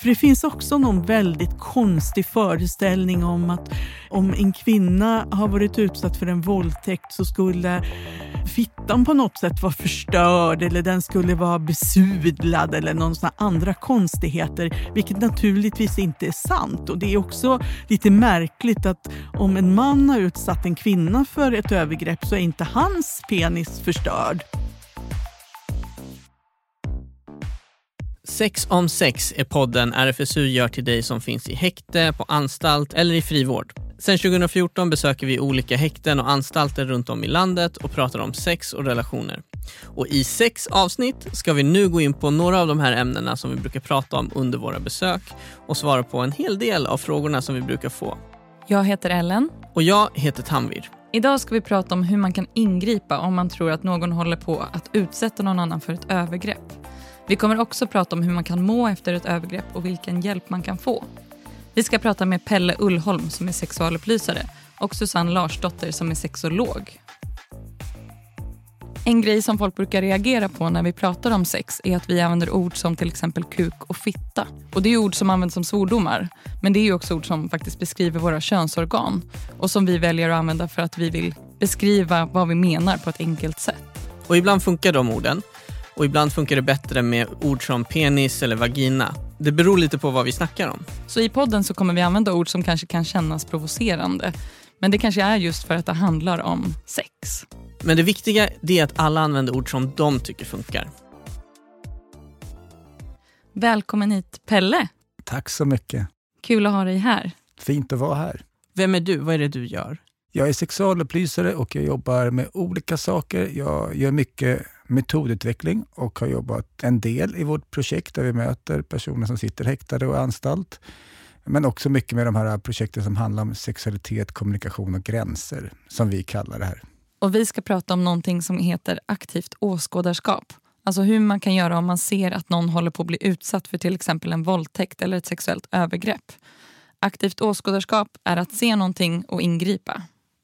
För det finns också någon väldigt konstig föreställning om att om en kvinna har varit utsatt för en våldtäkt så skulle fittan på något sätt vara förstörd eller den skulle vara besudlad eller någon sån andra konstigheter, vilket naturligtvis inte är sant. Och det är också lite märkligt att om en man har utsatt en kvinna för ett övergrepp så är inte hans penis förstörd. Sex om sex är podden RFSU gör till dig som finns i häkte, på anstalt eller i frivård. Sen 2014 besöker vi olika häkten och anstalter runt om i landet och pratar om sex och relationer. Och i sex avsnitt ska vi nu gå in på några av de här ämnena som vi brukar prata om under våra besök och svara på en hel del av frågorna som vi brukar få. Jag heter Ellen. Och jag heter Tanvir. Idag ska vi prata om hur man kan ingripa om man tror att någon håller på att utsätta någon annan för ett övergrepp. Vi kommer också prata om hur man kan må efter ett övergrepp och vilken hjälp man kan få. Vi ska prata med Pelle Ullholm som är sexualupplysare och Susanne Larsdotter som är sexolog. En grej som folk brukar reagera på när vi pratar om sex är att vi använder ord som till exempel kuk och fitta. Och Det är ord som används som svordomar, men det är också ord som faktiskt beskriver våra könsorgan och som vi väljer att använda för att vi vill beskriva vad vi menar på ett enkelt sätt. Och ibland funkar de orden och ibland funkar det bättre med ord som penis eller vagina. Det beror lite på vad vi snackar om. Så i podden så kommer vi använda ord som kanske kan kännas provocerande. Men det kanske är just för att det handlar om sex. Men det viktiga är att alla använder ord som de tycker funkar. Välkommen hit Pelle. Tack så mycket. Kul att ha dig här. Fint att vara här. Vem är du? Vad är det du gör? Jag är sexualupplysare och jag jobbar med olika saker. Jag gör mycket metodutveckling och har jobbat en del i vårt projekt där vi möter personer som sitter häktade och anstalt. Men också mycket med de här projekten som handlar om sexualitet, kommunikation och gränser, som vi kallar det här. Och Vi ska prata om någonting som heter aktivt åskådarskap. Alltså hur man kan göra om man ser att någon håller på att bli utsatt för till exempel en våldtäkt eller ett sexuellt övergrepp. Aktivt åskådarskap är att se någonting och ingripa.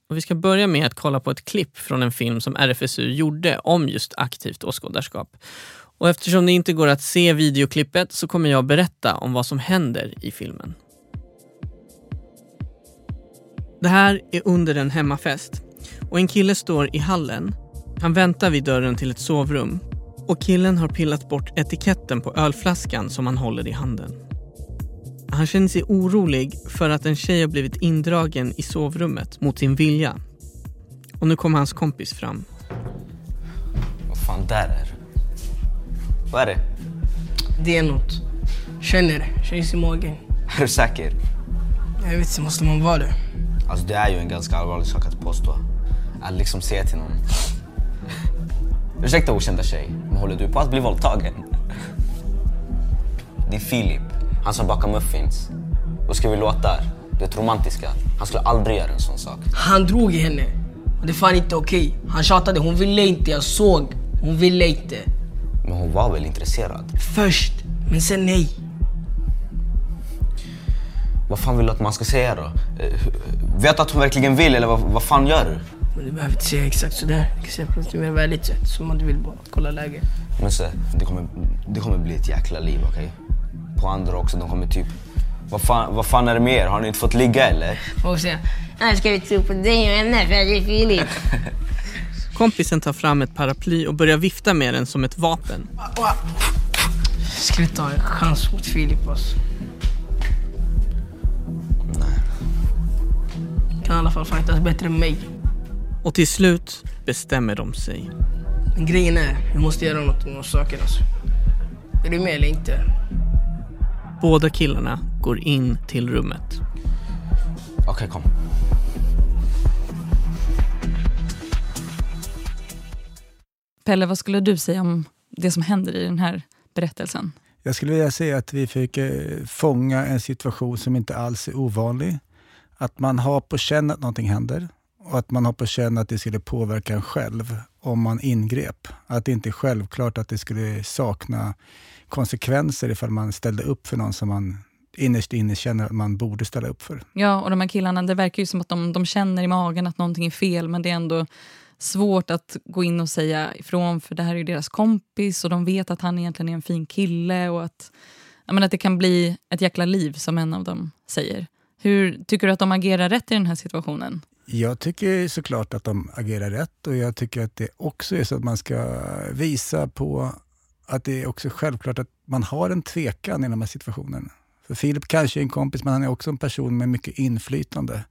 Och vi ska börja med att kolla på ett klipp från en film som RFSU gjorde om just aktivt åskådarskap. Och eftersom det inte går att se videoklippet så kommer jag berätta om vad som händer i filmen. Det här är under en hemmafest och en kille står i hallen. Han väntar vid dörren till ett sovrum och killen har pillat bort etiketten på ölflaskan som han håller i handen. Han känner sig orolig för att en tjej har blivit indragen i sovrummet mot sin vilja. Och nu kommer hans kompis fram. Vad fan där är Vad är det? Det är något. Känner, känns i magen. Är du säker? Jag vet inte, måste man vara det? Alltså det är ju en ganska allvarlig sak att påstå. Att liksom säga till någon. Ursäkta okända tjej, men håller du på att bli våldtagen? Det är Filip. Han som bakar muffins. Och ska vi låta det romantiska. Han skulle aldrig göra en sån sak. Han drog i henne. Det är fan inte okej. Okay. Han tjatade, hon ville inte, jag såg. Hon ville inte. Men hon var väl intresserad? Först, men sen nej. Vad fan vill du att man ska säga då? Eh, vet du att hon verkligen vill eller vad, vad fan gör du? Men du behöver inte säga exakt sådär. Du kan säga på ett mer sätt. Som att du vill bara kolla läget. Men se, det kommer, det kommer bli ett jäkla liv, okej? Okay? På andra också. De kommer typ, vad fan, vad fan är det med er? Har ni inte fått ligga eller? Och säga, här ska vi tro på dig och henne för det är Filip. Kompisen tar fram ett paraply och börjar vifta med den som ett vapen. Ska vi ta en chans mot Filip alltså? Nej. Kan i alla fall fightas bättre än mig. Och till slut bestämmer de sig. Men grejen är, vi måste göra något åt saken alltså. Är du med eller inte? Båda killarna går in till rummet. Okej, okay, kom. Pelle, vad skulle du säga om det som händer i den här berättelsen? Jag skulle vilja säga att vi fick eh, fånga en situation som inte alls är ovanlig. Att man har på känn att någonting händer och att man har på känn att det skulle påverka en själv om man ingrep. Att det inte är självklart att det skulle sakna konsekvenser ifall man ställde upp för någon som man innerst inne känner att man borde ställa upp för. Ja, och de här killarna, det verkar ju som att de, de känner i magen att någonting är fel, men det är ändå svårt att gå in och säga ifrån, för det här är ju deras kompis och de vet att han egentligen är en fin kille och att ja, men att det kan bli ett jäkla liv som en av dem säger. Hur Tycker du att de agerar rätt i den här situationen? Jag tycker såklart att de agerar rätt och jag tycker att det också är så att man ska visa på att det är också självklart att man har en tvekan i de här situationerna. För Filip kanske är en kompis, men han är också en person med mycket inflytande.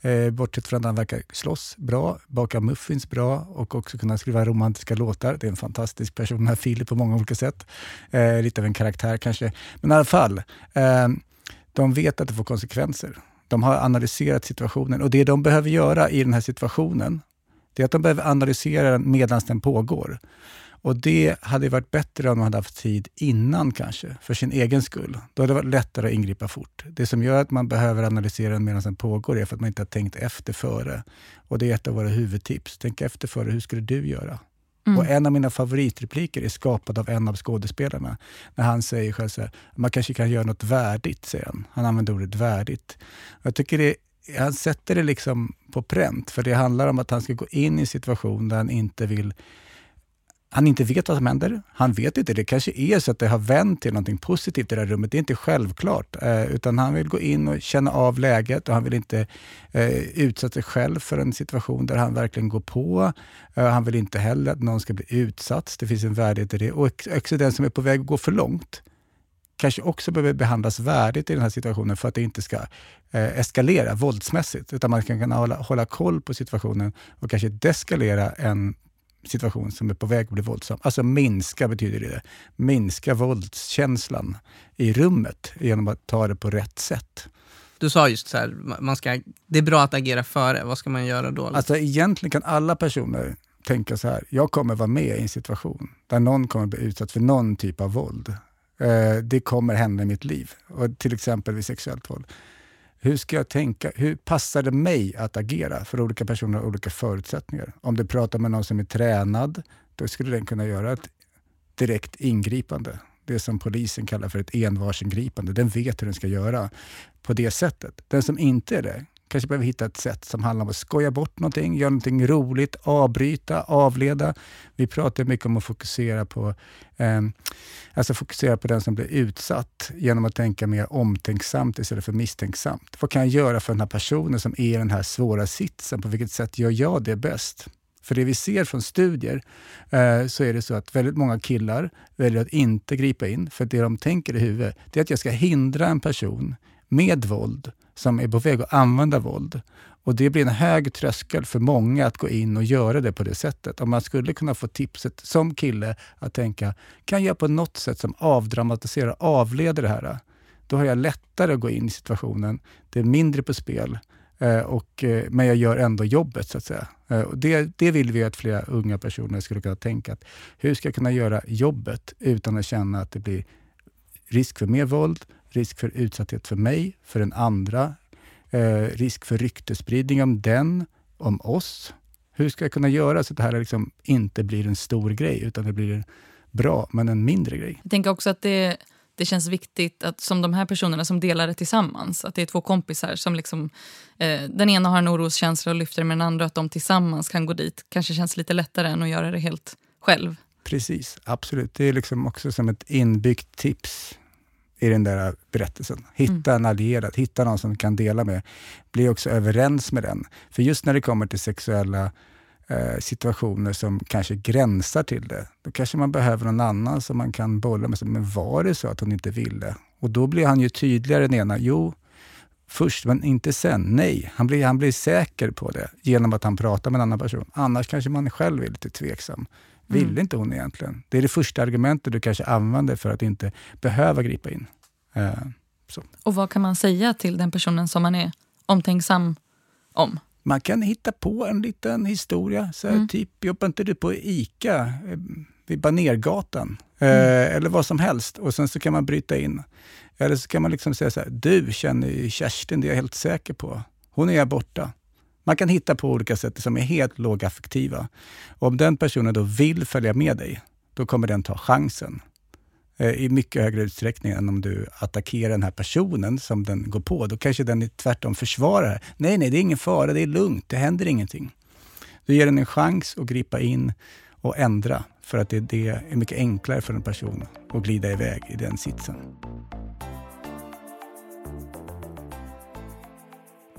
Eh, bortsett från att han verkar slåss bra, baka muffins bra och också kunna skriva romantiska låtar. Det är en fantastisk person, den här Filip, på många olika sätt. Eh, lite av en karaktär kanske. Men i alla fall, eh, de vet att det får konsekvenser. De har analyserat situationen och det de behöver göra i den här situationen, det är att de behöver analysera den medan den pågår. Och det hade varit bättre om de hade haft tid innan kanske, för sin egen skull. Då hade det varit lättare att ingripa fort. Det som gör att man behöver analysera den medan den pågår är för att man inte har tänkt efter före. Och det är ett av våra huvudtips. Tänk efter före, hur skulle du göra? Mm. Och En av mina favoritrepliker är skapad av en av skådespelarna. När han säger själv så här, man kanske kan göra något värdigt, säger han. Han använder ordet värdigt. Jag tycker det, han sätter det liksom på pränt, för det handlar om att han ska gå in i en situation där han inte vill han inte vet vad som händer. Han vet inte. Det kanske är så att det har vänt till något positivt i det här rummet. Det är inte självklart. Eh, utan han vill gå in och känna av läget och han vill inte eh, utsätta sig själv för en situation där han verkligen går på. Eh, han vill inte heller att någon ska bli utsatt. Det finns en värdighet i det. Och också den som är på väg att gå för långt kanske också behöver behandlas värdigt i den här situationen för att det inte ska eh, eskalera våldsmässigt. Utan man kan hålla, hålla koll på situationen och kanske deskalera en situation som är på väg att bli våldsam. Alltså minska betyder det. Minska våldskänslan i rummet genom att ta det på rätt sätt. Du sa just så här, man ska, det är bra att agera före. Vad ska man göra då? Alltså egentligen kan alla personer tänka så här, jag kommer vara med i en situation där någon kommer bli utsatt för någon typ av våld. Eh, det kommer hända i mitt liv, och till exempel vid sexuellt våld. Hur ska jag tänka? Hur passar det mig att agera? För olika personer har olika förutsättningar. Om du pratar med någon som är tränad, då skulle den kunna göra ett direkt ingripande. Det som polisen kallar för ett envarsingripande. Den vet hur den ska göra på det sättet. Den som inte är det kanske behöver hitta ett sätt som handlar om att skoja bort någonting, göra någonting roligt, avbryta, avleda. Vi pratar mycket om att fokusera på, eh, alltså fokusera på den som blir utsatt genom att tänka mer omtänksamt istället för misstänksamt. Vad kan jag göra för den här personen som är i den här svåra sitsen? På vilket sätt gör jag det bäst? För det vi ser från studier eh, så är det så att väldigt många killar väljer att inte gripa in, för det de tänker i huvudet det är att jag ska hindra en person med våld som är på väg att använda våld. Och Det blir en hög tröskel för många att gå in och göra det på det sättet. Om man skulle kunna få tipset som kille att tänka, kan jag på något sätt som avdramatiserar, avleder det här? Då har jag lättare att gå in i situationen. Det är mindre på spel. Eh, och, eh, men jag gör ändå jobbet, så att säga. Eh, och det, det vill vi att flera unga personer skulle kunna tänka. Att hur ska jag kunna göra jobbet utan att känna att det blir risk för mer våld, risk för utsatthet för mig, för den andra, eh, risk för ryktespridning om den, om oss. Hur ska jag kunna göra så att det här liksom inte blir en stor grej, utan det blir bra, men en mindre grej? Jag tänker också att det, det känns viktigt att som de här personerna som delar det tillsammans, att det är två kompisar som liksom, eh, den ena har en oroskänsla och lyfter med den andra, att de tillsammans kan gå dit. Kanske känns lite lättare än att göra det helt själv. Precis, absolut. Det är liksom också som ett inbyggt tips i den där berättelsen. Hitta mm. en allierad, hitta någon som kan dela med. Bli också överens med den. För just när det kommer till sexuella eh, situationer som kanske gränsar till det, då kanske man behöver någon annan som man kan bolla med. Men var det så att hon inte ville? Och då blir han ju tydligare den ena. Jo, först, men inte sen. Nej, han blir, han blir säker på det genom att han pratar med en annan person. Annars kanske man själv är lite tveksam. Ville mm. inte hon egentligen? Det är det första argumentet du kanske använder för att inte behöva gripa in. Så. Och vad kan man säga till den personen som man är omtänksam om? Man kan hitta på en liten historia. Så mm. Typ, jobbar inte du på ICA eh, vid Banergatan? Eh, mm. Eller vad som helst. Och sen så kan man bryta in. Eller så kan man liksom säga så här, du känner ju Kerstin, det är jag helt säker på. Hon är borta. Man kan hitta på olika sätt som är helt lågaffektiva. Och om den personen då vill följa med dig, då kommer den ta chansen eh, i mycket högre utsträckning än om du attackerar den här personen som den går på. Då kanske den tvärtom försvarar. Nej, nej, det är ingen fara, det är lugnt, det händer ingenting. Du ger den en chans att gripa in och ändra för att det, det är mycket enklare för en person att glida iväg i den sitsen.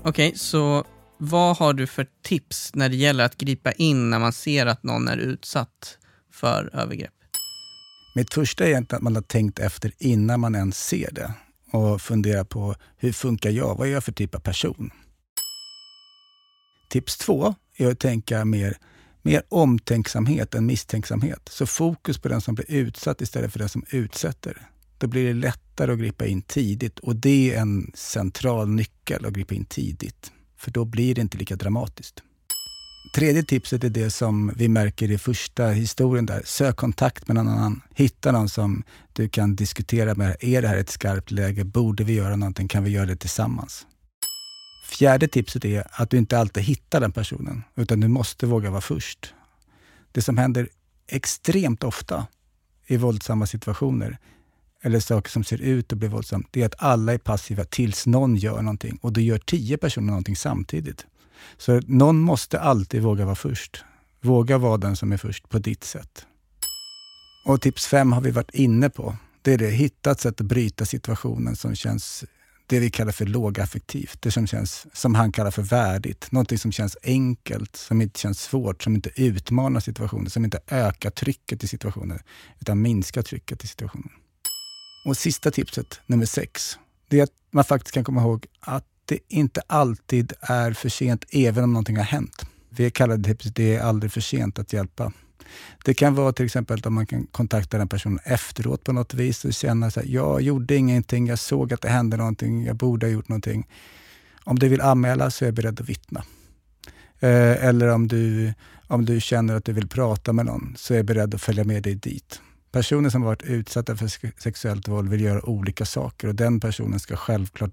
Okej, okay, så vad har du för tips när det gäller att gripa in när man ser att någon är utsatt för övergrepp? Mitt första är egentligen att man har tänkt efter innan man ens ser det och funderar på hur funkar jag? Vad är jag för typ av person? Tips två är att tänka mer, mer omtänksamhet än misstänksamhet. Så fokus på den som blir utsatt istället för den som utsätter. Då blir det lättare att gripa in tidigt och det är en central nyckel att gripa in tidigt. För då blir det inte lika dramatiskt. Tredje tipset är det som vi märker i första historien där. Sök kontakt med någon annan. Hitta någon som du kan diskutera med. Är det här ett skarpt läge? Borde vi göra någonting? Kan vi göra det tillsammans? Fjärde tipset är att du inte alltid hittar den personen, utan du måste våga vara först. Det som händer extremt ofta i våldsamma situationer, eller saker som ser ut att bli våldsamma, det är att alla är passiva tills någon gör någonting och då gör tio personer någonting samtidigt. Så någon måste alltid våga vara först. Våga vara den som är först på ditt sätt. Och tips fem har vi varit inne på. Det är det, hitta ett sätt att bryta situationen som känns det vi kallar för lågaffektivt. Det som, känns, som han kallar för värdigt. Någonting som känns enkelt, som inte känns svårt, som inte utmanar situationen, som inte ökar trycket i situationen, utan minskar trycket i situationen. Och sista tipset, nummer sex, det är att man faktiskt kan komma ihåg att det inte alltid är för sent, även om någonting har hänt. Vi kallar det tipset, det är aldrig för sent att hjälpa. Det kan vara till exempel att man kan kontakta den personen efteråt på något vis och känna att jag gjorde ingenting, jag såg att det hände någonting, jag borde ha gjort någonting. Om du vill anmäla så är jag beredd att vittna. Eh, eller om du, om du känner att du vill prata med någon så är jag beredd att följa med dig dit. Personer som varit utsatta för sexuellt våld vill göra olika saker och den personen ska självklart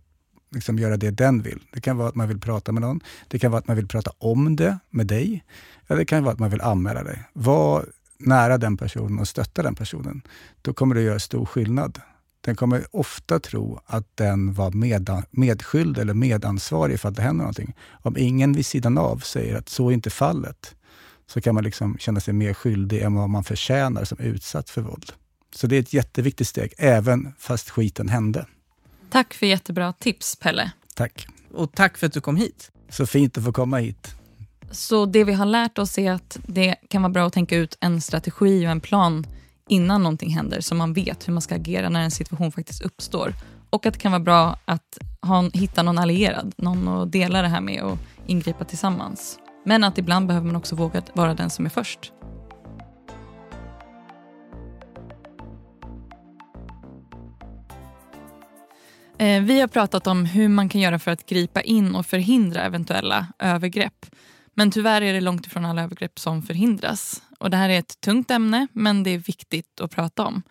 liksom göra det den vill. Det kan vara att man vill prata med någon, det kan vara att man vill prata om det med dig, eller det kan vara att man vill anmäla dig. Var nära den personen och stötta den personen. Då kommer det göra stor skillnad. Den kommer ofta tro att den var med, medskyldig eller medansvarig ifall det händer någonting. Om ingen vid sidan av säger att så är inte fallet, så kan man liksom känna sig mer skyldig än vad man förtjänar som utsatt för våld. Så det är ett jätteviktigt steg, även fast skiten hände. Tack för jättebra tips, Pelle. Tack. Och tack för att du kom hit. Så fint att få komma hit. Så det vi har lärt oss är att det kan vara bra att tänka ut en strategi och en plan innan någonting händer, så man vet hur man ska agera när en situation faktiskt uppstår. Och att det kan vara bra att ha, hitta någon allierad, någon att dela det här med och ingripa tillsammans. Men att ibland behöver man också våga vara den som är först. Eh, vi har pratat om hur man kan göra för att gripa in och förhindra eventuella övergrepp. Men tyvärr är det långt ifrån alla övergrepp som förhindras. Och Det här är ett tungt ämne, men det är viktigt att prata om.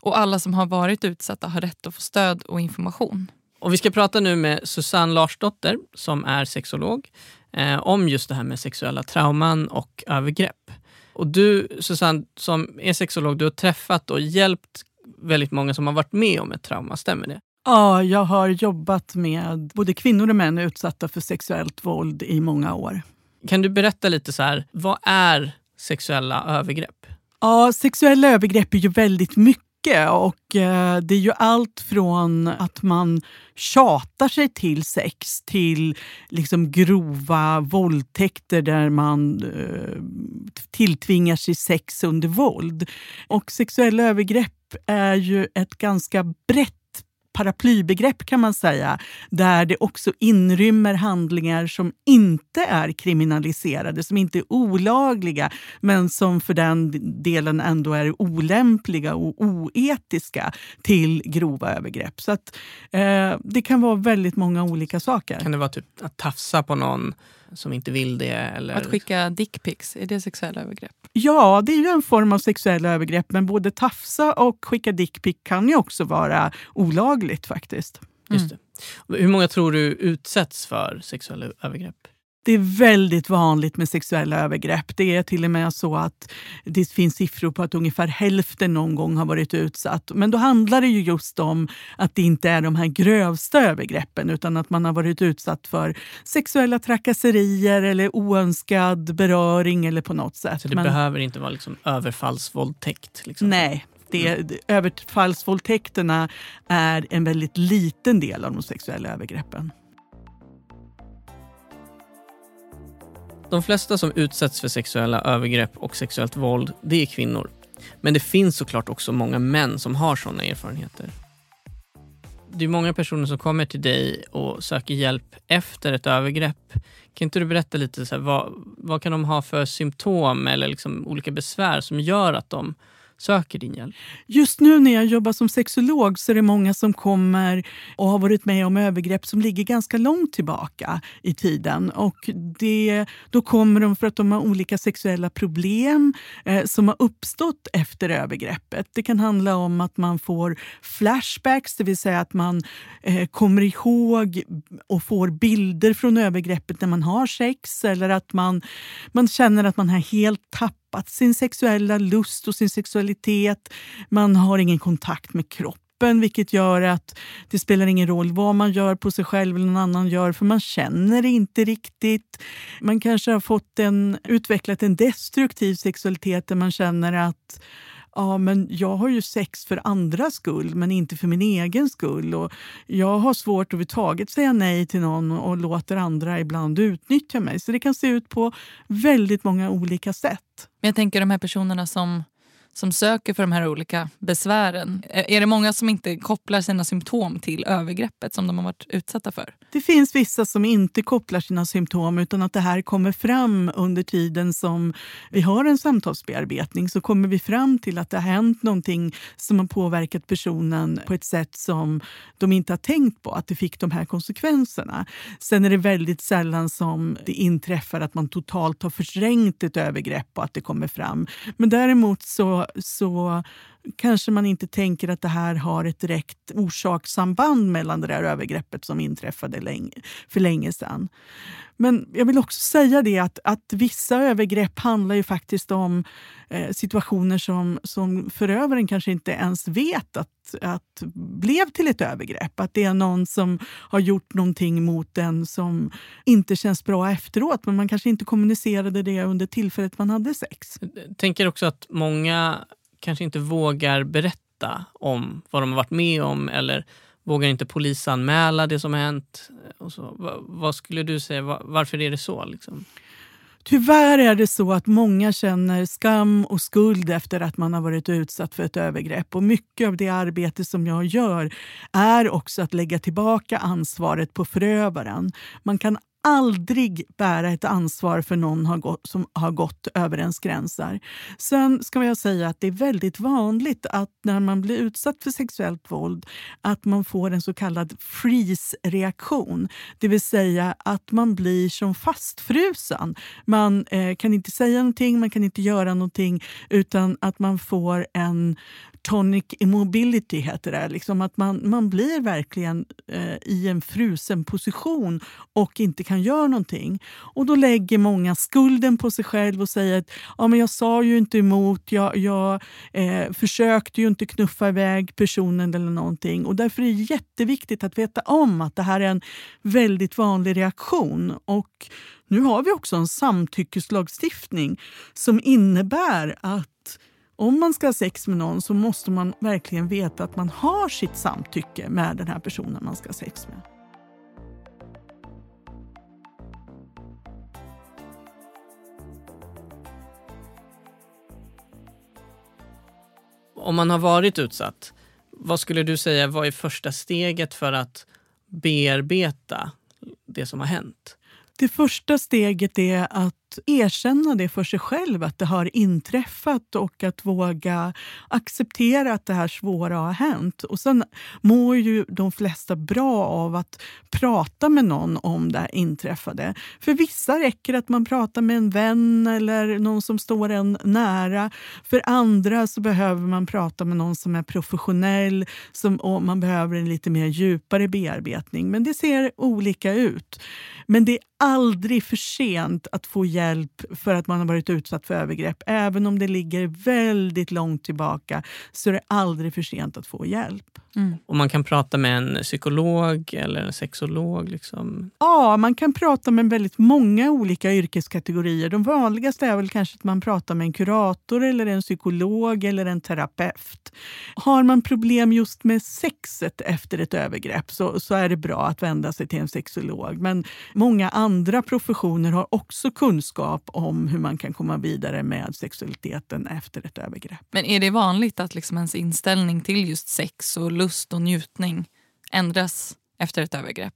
Och alla som har varit utsatta har rätt att få stöd och information. Och Vi ska prata nu med Susanne Larsdotter som är sexolog eh, om just det här med sexuella trauman och övergrepp. Och du Susanne som är sexolog, du har träffat och hjälpt väldigt många som har varit med om ett trauma, stämmer det? Ja, jag har jobbat med både kvinnor och män utsatta för sexuellt våld i många år. Kan du berätta lite så här, vad är sexuella övergrepp? Ja, sexuella övergrepp är ju väldigt mycket och eh, det är ju allt från att man tjatar sig till sex till liksom grova våldtäkter där man eh, tilltvingar sig sex under våld. Och sexuella övergrepp är ju ett ganska brett paraplybegrepp kan man säga, där det också inrymmer handlingar som inte är kriminaliserade, som inte är olagliga, men som för den delen ändå är olämpliga och oetiska till grova övergrepp. Så att, eh, det kan vara väldigt många olika saker. Kan det vara typ att tafsa på någon som inte vill det? Eller... Att skicka dickpics, är det sexuella övergrepp? Ja, det är ju en form av sexuella övergrepp, men både tafsa och skicka dickpic kan ju också vara olagligt faktiskt. Just det. Hur många tror du utsätts för sexuella övergrepp? Det är väldigt vanligt med sexuella övergrepp. Det är till och med så att det finns siffror på att ungefär hälften någon gång har varit utsatt. Men då handlar det ju just om att det inte är de här grövsta övergreppen utan att man har varit utsatt för sexuella trakasserier eller oönskad beröring eller på något sätt. Så det Men, behöver inte vara liksom överfallsvåldtäkt? Liksom. Nej, det, överfallsvåldtäkterna är en väldigt liten del av de sexuella övergreppen. De flesta som utsätts för sexuella övergrepp och sexuellt våld, det är kvinnor. Men det finns såklart också många män som har sådana erfarenheter. Det är många personer som kommer till dig och söker hjälp efter ett övergrepp. Kan inte du berätta lite, så här, vad, vad kan de ha för symptom eller liksom olika besvär som gör att de söker din hjälp? Just nu när jag jobbar som sexolog så är det många som kommer och har varit med om övergrepp som ligger ganska långt tillbaka i tiden. Och det, då kommer de för att de har olika sexuella problem eh, som har uppstått efter övergreppet. Det kan handla om att man får flashbacks, det vill säga att man eh, kommer ihåg och får bilder från övergreppet när man har sex eller att man, man känner att man har helt tappat tappat sin sexuella lust och sin sexualitet. Man har ingen kontakt med kroppen vilket gör att det spelar ingen roll vad man gör på sig själv eller någon annan gör för man känner det inte riktigt. Man kanske har fått en, utvecklat en destruktiv sexualitet där man känner att ja, men jag har ju sex för andras skull men inte för min egen skull. Och jag har svårt att överhuvudtaget säga nej till någon och låter andra ibland utnyttja mig. Så det kan se ut på väldigt många olika sätt. Men jag tänker de här personerna som som söker för de här olika besvären. Eh, är det många som inte kopplar sina symptom till övergreppet som de har varit utsatta för? Det finns vissa som inte kopplar sina symptom utan att det här kommer fram under tiden som vi har en samtalsbearbetning. Så kommer vi fram till att det har hänt någonting som har påverkat personen på ett sätt som de inte har tänkt på, att det fick de här konsekvenserna. Sen är det väldigt sällan som det inträffar att man totalt har förträngt ett övergrepp och att det kommer fram. Men däremot så så, kanske man inte tänker att det här har ett direkt orsakssamband mellan det där övergreppet som inträffade länge, för länge sedan. Men jag vill också säga det att, att vissa övergrepp handlar ju faktiskt om eh, situationer som, som förövaren kanske inte ens vet att, att blev till ett övergrepp. Att det är någon som har gjort någonting mot en som inte känns bra efteråt men man kanske inte kommunicerade det under tillfället man hade sex. Jag tänker också att många kanske inte vågar berätta om vad de har varit med om eller vågar inte polisanmäla det som har hänt. Och så. Vad skulle du säga, varför är det så? Liksom? Tyvärr är det så att många känner skam och skuld efter att man har varit utsatt för ett övergrepp. Och Mycket av det arbete som jag gör är också att lägga tillbaka ansvaret på förövaren. Man kan aldrig bära ett ansvar för någon har gått, som har gått över ens gränser. Sen ska jag säga att det är väldigt vanligt att när man blir utsatt för sexuellt våld att man får en så kallad freeze-reaktion. Det vill säga att man blir som fastfrusen. Man eh, kan inte säga någonting, man kan inte göra någonting utan att man får en tonic immobility heter det. Liksom att man, man blir verkligen eh, i en frusen position och inte kan göra någonting. Och då lägger många skulden på sig själv och säger att ja, men jag sa ju inte emot, jag, jag eh, försökte ju inte knuffa iväg personen eller någonting. Och därför är det jätteviktigt att veta om att det här är en väldigt vanlig reaktion. Och nu har vi också en samtyckeslagstiftning som innebär att om man ska ha sex med någon så måste man verkligen veta att man har sitt samtycke med den här personen man ska ha sex med. Om man har varit utsatt, vad skulle du säga var är första steget för att bearbeta det som har hänt? Det första steget är att erkänna det för sig själv, att det har inträffat och att våga acceptera att det här svåra har hänt. Och Sen mår ju de flesta bra av att prata med någon om det inträffade. För vissa räcker att man pratar med en vän eller någon som står en nära. För andra så behöver man prata med någon som är professionell som, och man behöver en lite mer djupare bearbetning. Men det ser olika ut. Men det är aldrig för sent att få hjälp för att man har varit utsatt för övergrepp. Även om det ligger väldigt långt tillbaka så är det aldrig för sent att få hjälp. Mm. Och man kan prata med en psykolog eller en sexolog? Liksom. Ja, man kan prata med väldigt många olika yrkeskategorier. De vanligaste är väl kanske att man pratar med en kurator eller en psykolog eller en terapeut. Har man problem just med sexet efter ett övergrepp så, så är det bra att vända sig till en sexolog. Men många andra professioner har också kunskap kunskap om hur man kan komma vidare med sexualiteten efter ett övergrepp. Men är det vanligt att liksom ens inställning till just sex och lust och njutning ändras efter ett övergrepp?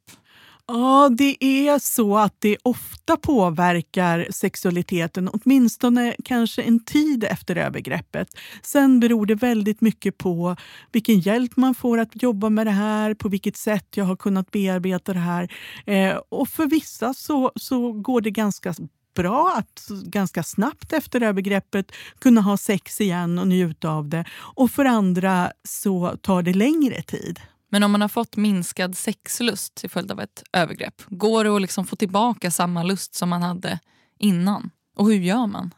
Ja, det är så att det ofta påverkar sexualiteten, åtminstone kanske en tid efter övergreppet. Sen beror det väldigt mycket på vilken hjälp man får att jobba med det här, på vilket sätt jag har kunnat bearbeta det här. Eh, och för vissa så, så går det ganska bra att ganska snabbt efter övergreppet kunna ha sex igen och njuta av det. Och för andra så tar det längre tid. Men om man har fått minskad sexlust till följd av ett övergrepp, går det att liksom få tillbaka samma lust som man hade innan? Och hur gör man?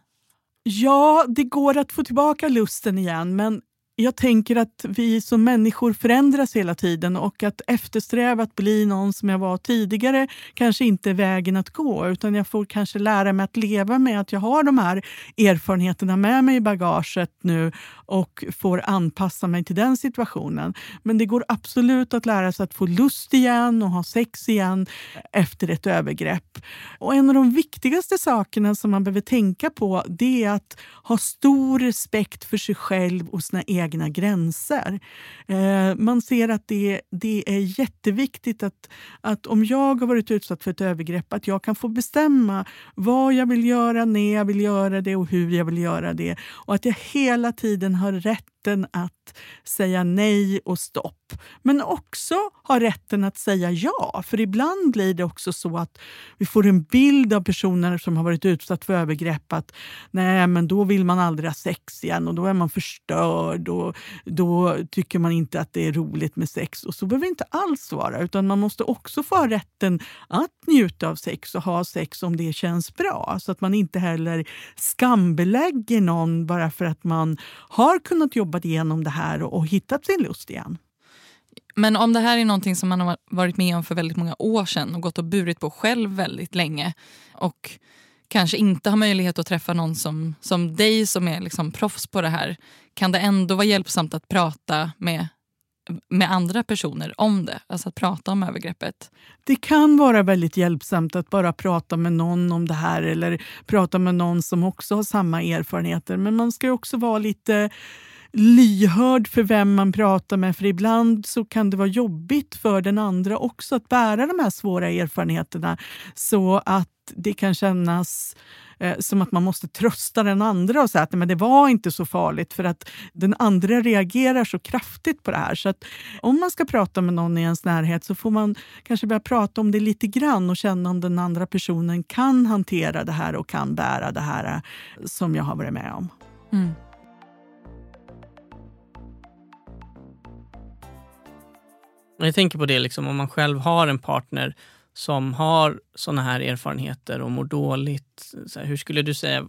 Ja, det går att få tillbaka lusten igen men jag tänker att vi som människor förändras hela tiden och att eftersträva att bli någon som jag var tidigare kanske inte är vägen att gå utan jag får kanske lära mig att leva med att jag har de här erfarenheterna med mig i bagaget nu och får anpassa mig till den situationen. Men det går absolut att lära sig att få lust igen och ha sex igen efter ett övergrepp. Och en av de viktigaste sakerna som man behöver tänka på det är att ha stor respekt för sig själv och sina egna egna gränser. Eh, man ser att det, det är jätteviktigt att, att om jag har varit utsatt för ett övergrepp att jag kan få bestämma vad jag vill göra, när jag vill göra det och hur jag vill göra det. Och att jag hela tiden har rätt rätten att säga nej och stopp. Men också ha rätten att säga ja. För ibland blir det också så att vi får en bild av personer som har varit utsatt för övergrepp att nej, men då vill man aldrig ha sex igen och då är man förstörd och då tycker man inte att det är roligt med sex. Och så behöver det inte alls vara, utan man måste också få ha rätten att njuta av sex och ha sex om det känns bra. Så att man inte heller skambelägger någon bara för att man har kunnat jobba igenom det här och, och hittat sin lust igen. Men om det här är någonting som man har varit med om för väldigt många år sedan och gått och burit på själv väldigt länge och kanske inte har möjlighet att träffa någon som, som dig som är liksom proffs på det här kan det ändå vara hjälpsamt att prata med med andra personer om det, alltså att prata om övergreppet? Det kan vara väldigt hjälpsamt att bara prata med någon om det här eller prata med någon som också har samma erfarenheter. Men man ska också vara lite lyhörd för vem man pratar med. För ibland så kan det vara jobbigt för den andra också att bära de här svåra erfarenheterna. Så att det kan kännas eh, som att man måste trösta den andra och säga att men det var inte så farligt för att den andra reagerar så kraftigt på det här. Så att om man ska prata med någon i ens närhet så får man kanske börja prata om det lite grann och känna om den andra personen kan hantera det här och kan bära det här eh, som jag har varit med om. Mm. Jag tänker på det liksom, om man själv har en partner som har sådana här erfarenheter och mår dåligt. Här, hur skulle du säga,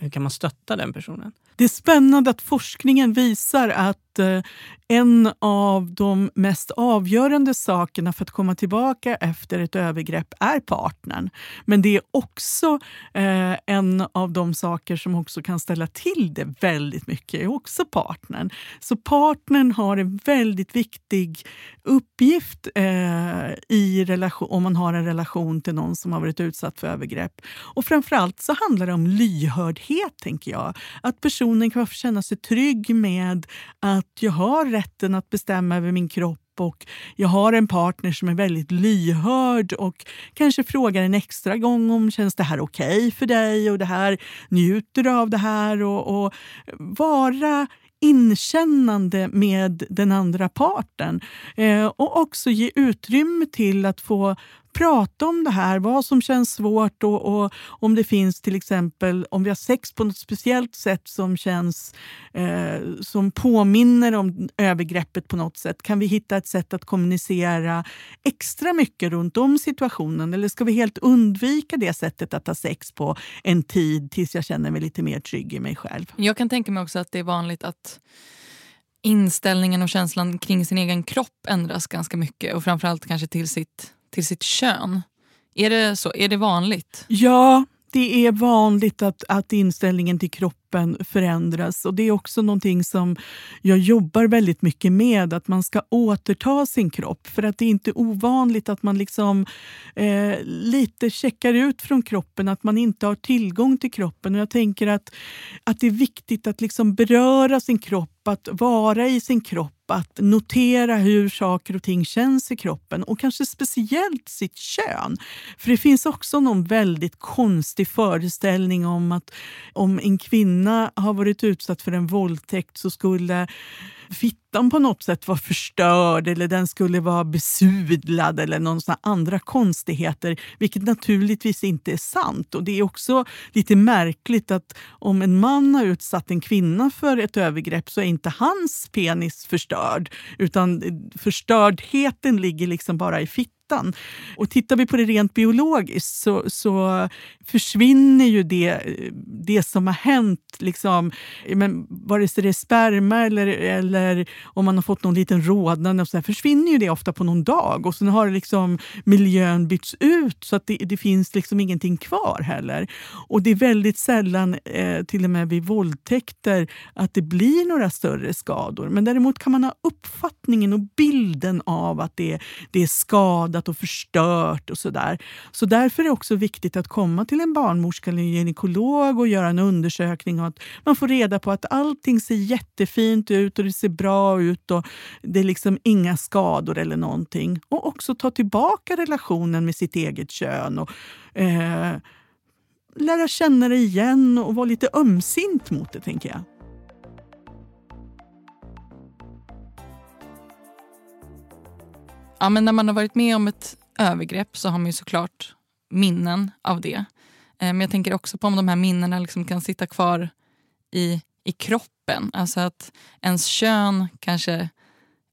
hur kan man stötta den personen? Det är spännande att forskningen visar att eh, en av de mest avgörande sakerna för att komma tillbaka efter ett övergrepp är partnern. Men det är också eh, en av de saker som också kan ställa till det väldigt mycket, är också partnern. Så partnern har en väldigt viktig uppgift eh, i relation, om man har en relation till någon som har varit utsatt för övergrepp. Och framförallt så handlar det om lyhördhet, tänker jag. Att personen kan få känna sig trygg med att jag har rätten att bestämma över min kropp och jag har en partner som är väldigt lyhörd och kanske frågar en extra gång om känns det här okej okay för dig och det här njuter du av det här och, och vara inkännande med den andra parten. Eh, och också ge utrymme till att få prata om det här, vad som känns svårt och, och, om det finns till exempel, om vi har sex på något speciellt sätt som känns eh, som påminner om övergreppet på något sätt. Kan vi hitta ett sätt att kommunicera extra mycket runt om situationen eller ska vi helt undvika det sättet att ha sex på en tid tills jag känner mig lite mer trygg i mig själv? Jag kan tänka mig också att det är vanligt att inställningen och känslan kring sin egen kropp ändras ganska mycket och framförallt kanske till sitt till sitt kön. Är det så? Är det vanligt? Ja, det är vanligt att, att inställningen till kroppen kroppen förändras. Och Det är också någonting som jag jobbar väldigt mycket med, att man ska återta sin kropp. För att det är inte ovanligt att man liksom eh, lite checkar ut från kroppen, att man inte har tillgång till kroppen. Och Jag tänker att, att det är viktigt att liksom beröra sin kropp, att vara i sin kropp att notera hur saker och ting känns i kroppen och kanske speciellt sitt kön. För det finns också någon väldigt konstig föreställning om att om en kvinna har varit utsatt för en våldtäkt så skulle fittan på något sätt var förstörd eller den skulle vara besudlad eller någon sån andra konstigheter, vilket naturligtvis inte är sant. Och Det är också lite märkligt att om en man har utsatt en kvinna för ett övergrepp så är inte hans penis förstörd, utan förstördheten ligger liksom bara i fittan. Och tittar vi på det rent biologiskt så, så försvinner ju det, det som har hänt, liksom, men vare sig det är sperma eller, eller om man har fått någon liten rodnad, så där, försvinner ju det ofta på någon dag. Och sen har liksom miljön bytts ut så att det, det finns liksom ingenting kvar heller. Och det är väldigt sällan, eh, till och med vid våldtäkter, att det blir några större skador. Men däremot kan man ha uppfattningen och bilden av att det, det är skadat skadat och förstört och sådär. Så därför är det också viktigt att komma till en barnmorska eller en gynekolog och göra en undersökning och att man får reda på att allting ser jättefint ut och det ser bra ut och det är liksom inga skador eller någonting. Och också ta tillbaka relationen med sitt eget kön och eh, lära känna det igen och vara lite ömsint mot det, tänker jag. Ja, men när man har varit med om ett övergrepp så har man ju såklart minnen av det. Eh, men jag tänker också på om de här minnena liksom kan sitta kvar i, i kroppen. Alltså att ens kön kanske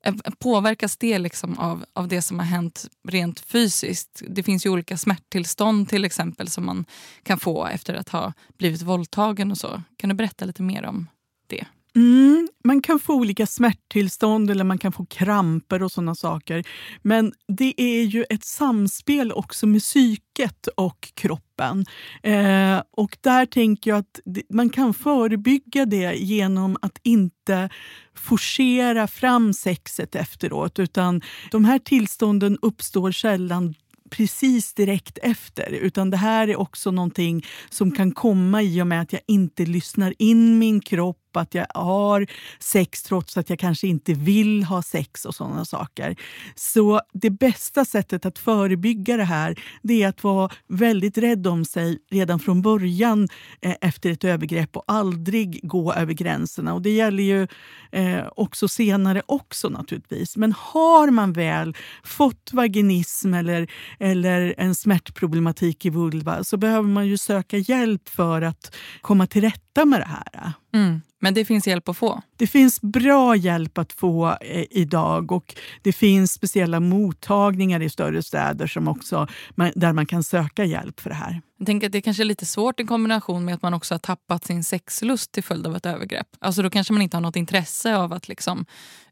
eh, Påverkas det liksom av, av det som har hänt rent fysiskt? Det finns ju olika smärttillstånd till exempel som man kan få efter att ha blivit våldtagen och så. Kan du berätta lite mer om det? Mm, man kan få olika smärttillstånd eller man kan få kramper och sådana saker. Men det är ju ett samspel också med psyket och kroppen. Eh, och där tänker jag att man kan förebygga det genom att inte forcera fram sexet efteråt. Utan de här tillstånden uppstår sällan precis direkt efter. Utan det här är också någonting som kan komma i och med att jag inte lyssnar in min kropp att jag har sex trots att jag kanske inte vill ha sex och sådana saker. Så det bästa sättet att förebygga det här det är att vara väldigt rädd om sig redan från början eh, efter ett övergrepp och aldrig gå över gränserna. Och Det gäller ju eh, också senare också naturligtvis. Men har man väl fått vaginism eller, eller en smärtproblematik i vulva så behöver man ju söka hjälp för att komma till rätta med det här. Mm. Men det finns hjälp att få? Det finns bra hjälp att få eh, idag och det finns speciella mottagningar i större städer som också, där man kan söka hjälp för det här. Jag tänker att det kanske är lite svårt i kombination med att man också har tappat sin sexlust till följd av ett övergrepp. Alltså då kanske man inte har något intresse av att liksom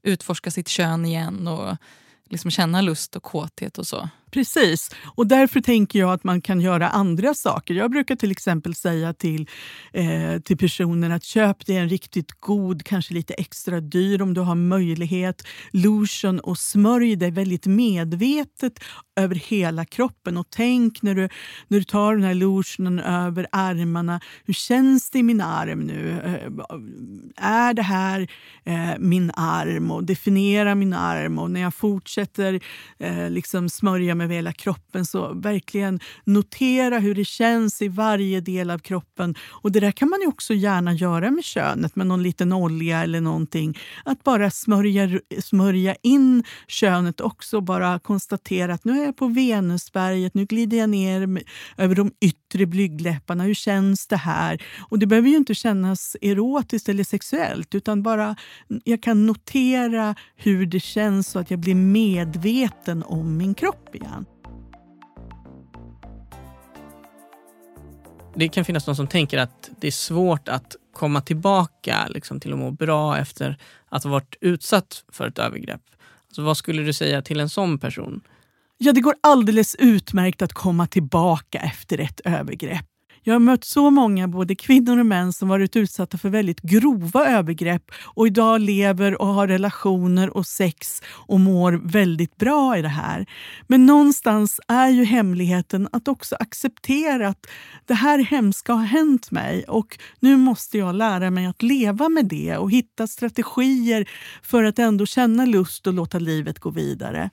utforska sitt kön igen och liksom känna lust och kåthet och så. Precis, och därför tänker jag att man kan göra andra saker. Jag brukar till exempel säga till, eh, till personen att köp dig en riktigt god, kanske lite extra dyr om du har möjlighet, lotion och smörj dig väldigt medvetet över hela kroppen. Och tänk när du, när du tar den här lotionen över armarna, hur känns det i min arm nu? Eh, är det här eh, min arm? Och definiera min arm. Och när jag fortsätter eh, liksom smörja med över hela kroppen. Så verkligen notera hur det känns i varje del av kroppen. Och Det där kan man ju också gärna göra med könet med någon liten olja eller någonting. Att bara smörja, smörja in könet också. Bara konstatera att nu är jag på Venusberget, nu glider jag ner över de yttre blygdläpparna. Hur känns det här? Och Det behöver ju inte kännas erotiskt eller sexuellt utan bara jag kan notera hur det känns så att jag blir medveten om min kropp igen. Det kan finnas någon som tänker att det är svårt att komma tillbaka liksom, till att må bra efter att ha varit utsatt för ett övergrepp. Alltså, vad skulle du säga till en sån person? Ja, det går alldeles utmärkt att komma tillbaka efter ett övergrepp. Jag har mött så många, både kvinnor och män, som varit utsatta för väldigt grova övergrepp och idag lever och har relationer och sex och mår väldigt bra i det här. Men någonstans är ju hemligheten att också acceptera att det här hemska har hänt mig och nu måste jag lära mig att leva med det och hitta strategier för att ändå känna lust och låta livet gå vidare.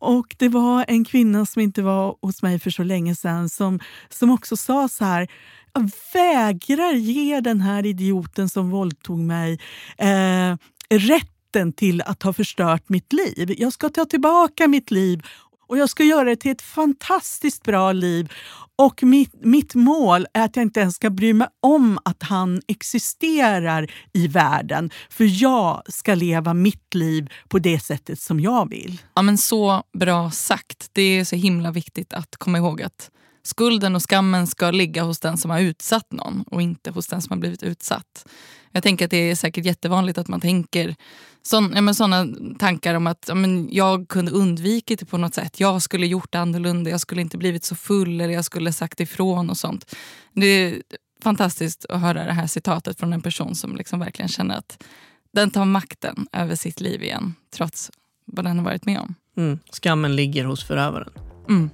Och det var en kvinna som inte var hos mig för så länge sedan som, som också sa så här jag vägrar ge den här idioten som våldtog mig eh, rätten till att ha förstört mitt liv. Jag ska ta tillbaka mitt liv och jag ska göra det till ett fantastiskt bra liv. Och mitt, mitt mål är att jag inte ens ska bry mig om att han existerar i världen. För jag ska leva mitt liv på det sättet som jag vill. Ja, men så bra sagt. Det är så himla viktigt att komma ihåg att skulden och skammen ska ligga hos den som har utsatt någon och inte hos den som har blivit utsatt. Jag tänker att det är säkert jättevanligt att man tänker sådana ja, tankar om att ja, men jag kunde undvikit det på något sätt. Jag skulle gjort annorlunda, jag skulle inte blivit så full eller jag skulle sagt ifrån och sånt. Det är fantastiskt att höra det här citatet från en person som liksom verkligen känner att den tar makten över sitt liv igen trots vad den har varit med om. Mm. Skammen ligger hos förövaren. Mm.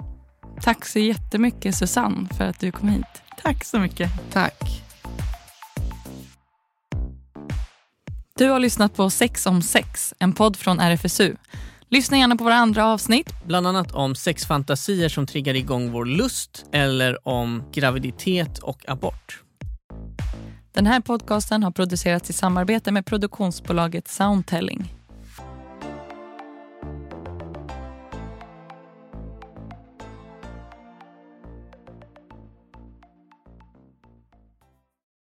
Tack så jättemycket Susanne för att du kom hit. Tack så mycket. Tack. Du har lyssnat på Sex om sex, en podd från RFSU. Lyssna gärna på våra andra avsnitt. Bland annat om sexfantasier som triggar igång vår lust eller om graviditet och abort. Den här podcasten har producerats i samarbete med produktionsbolaget Soundtelling.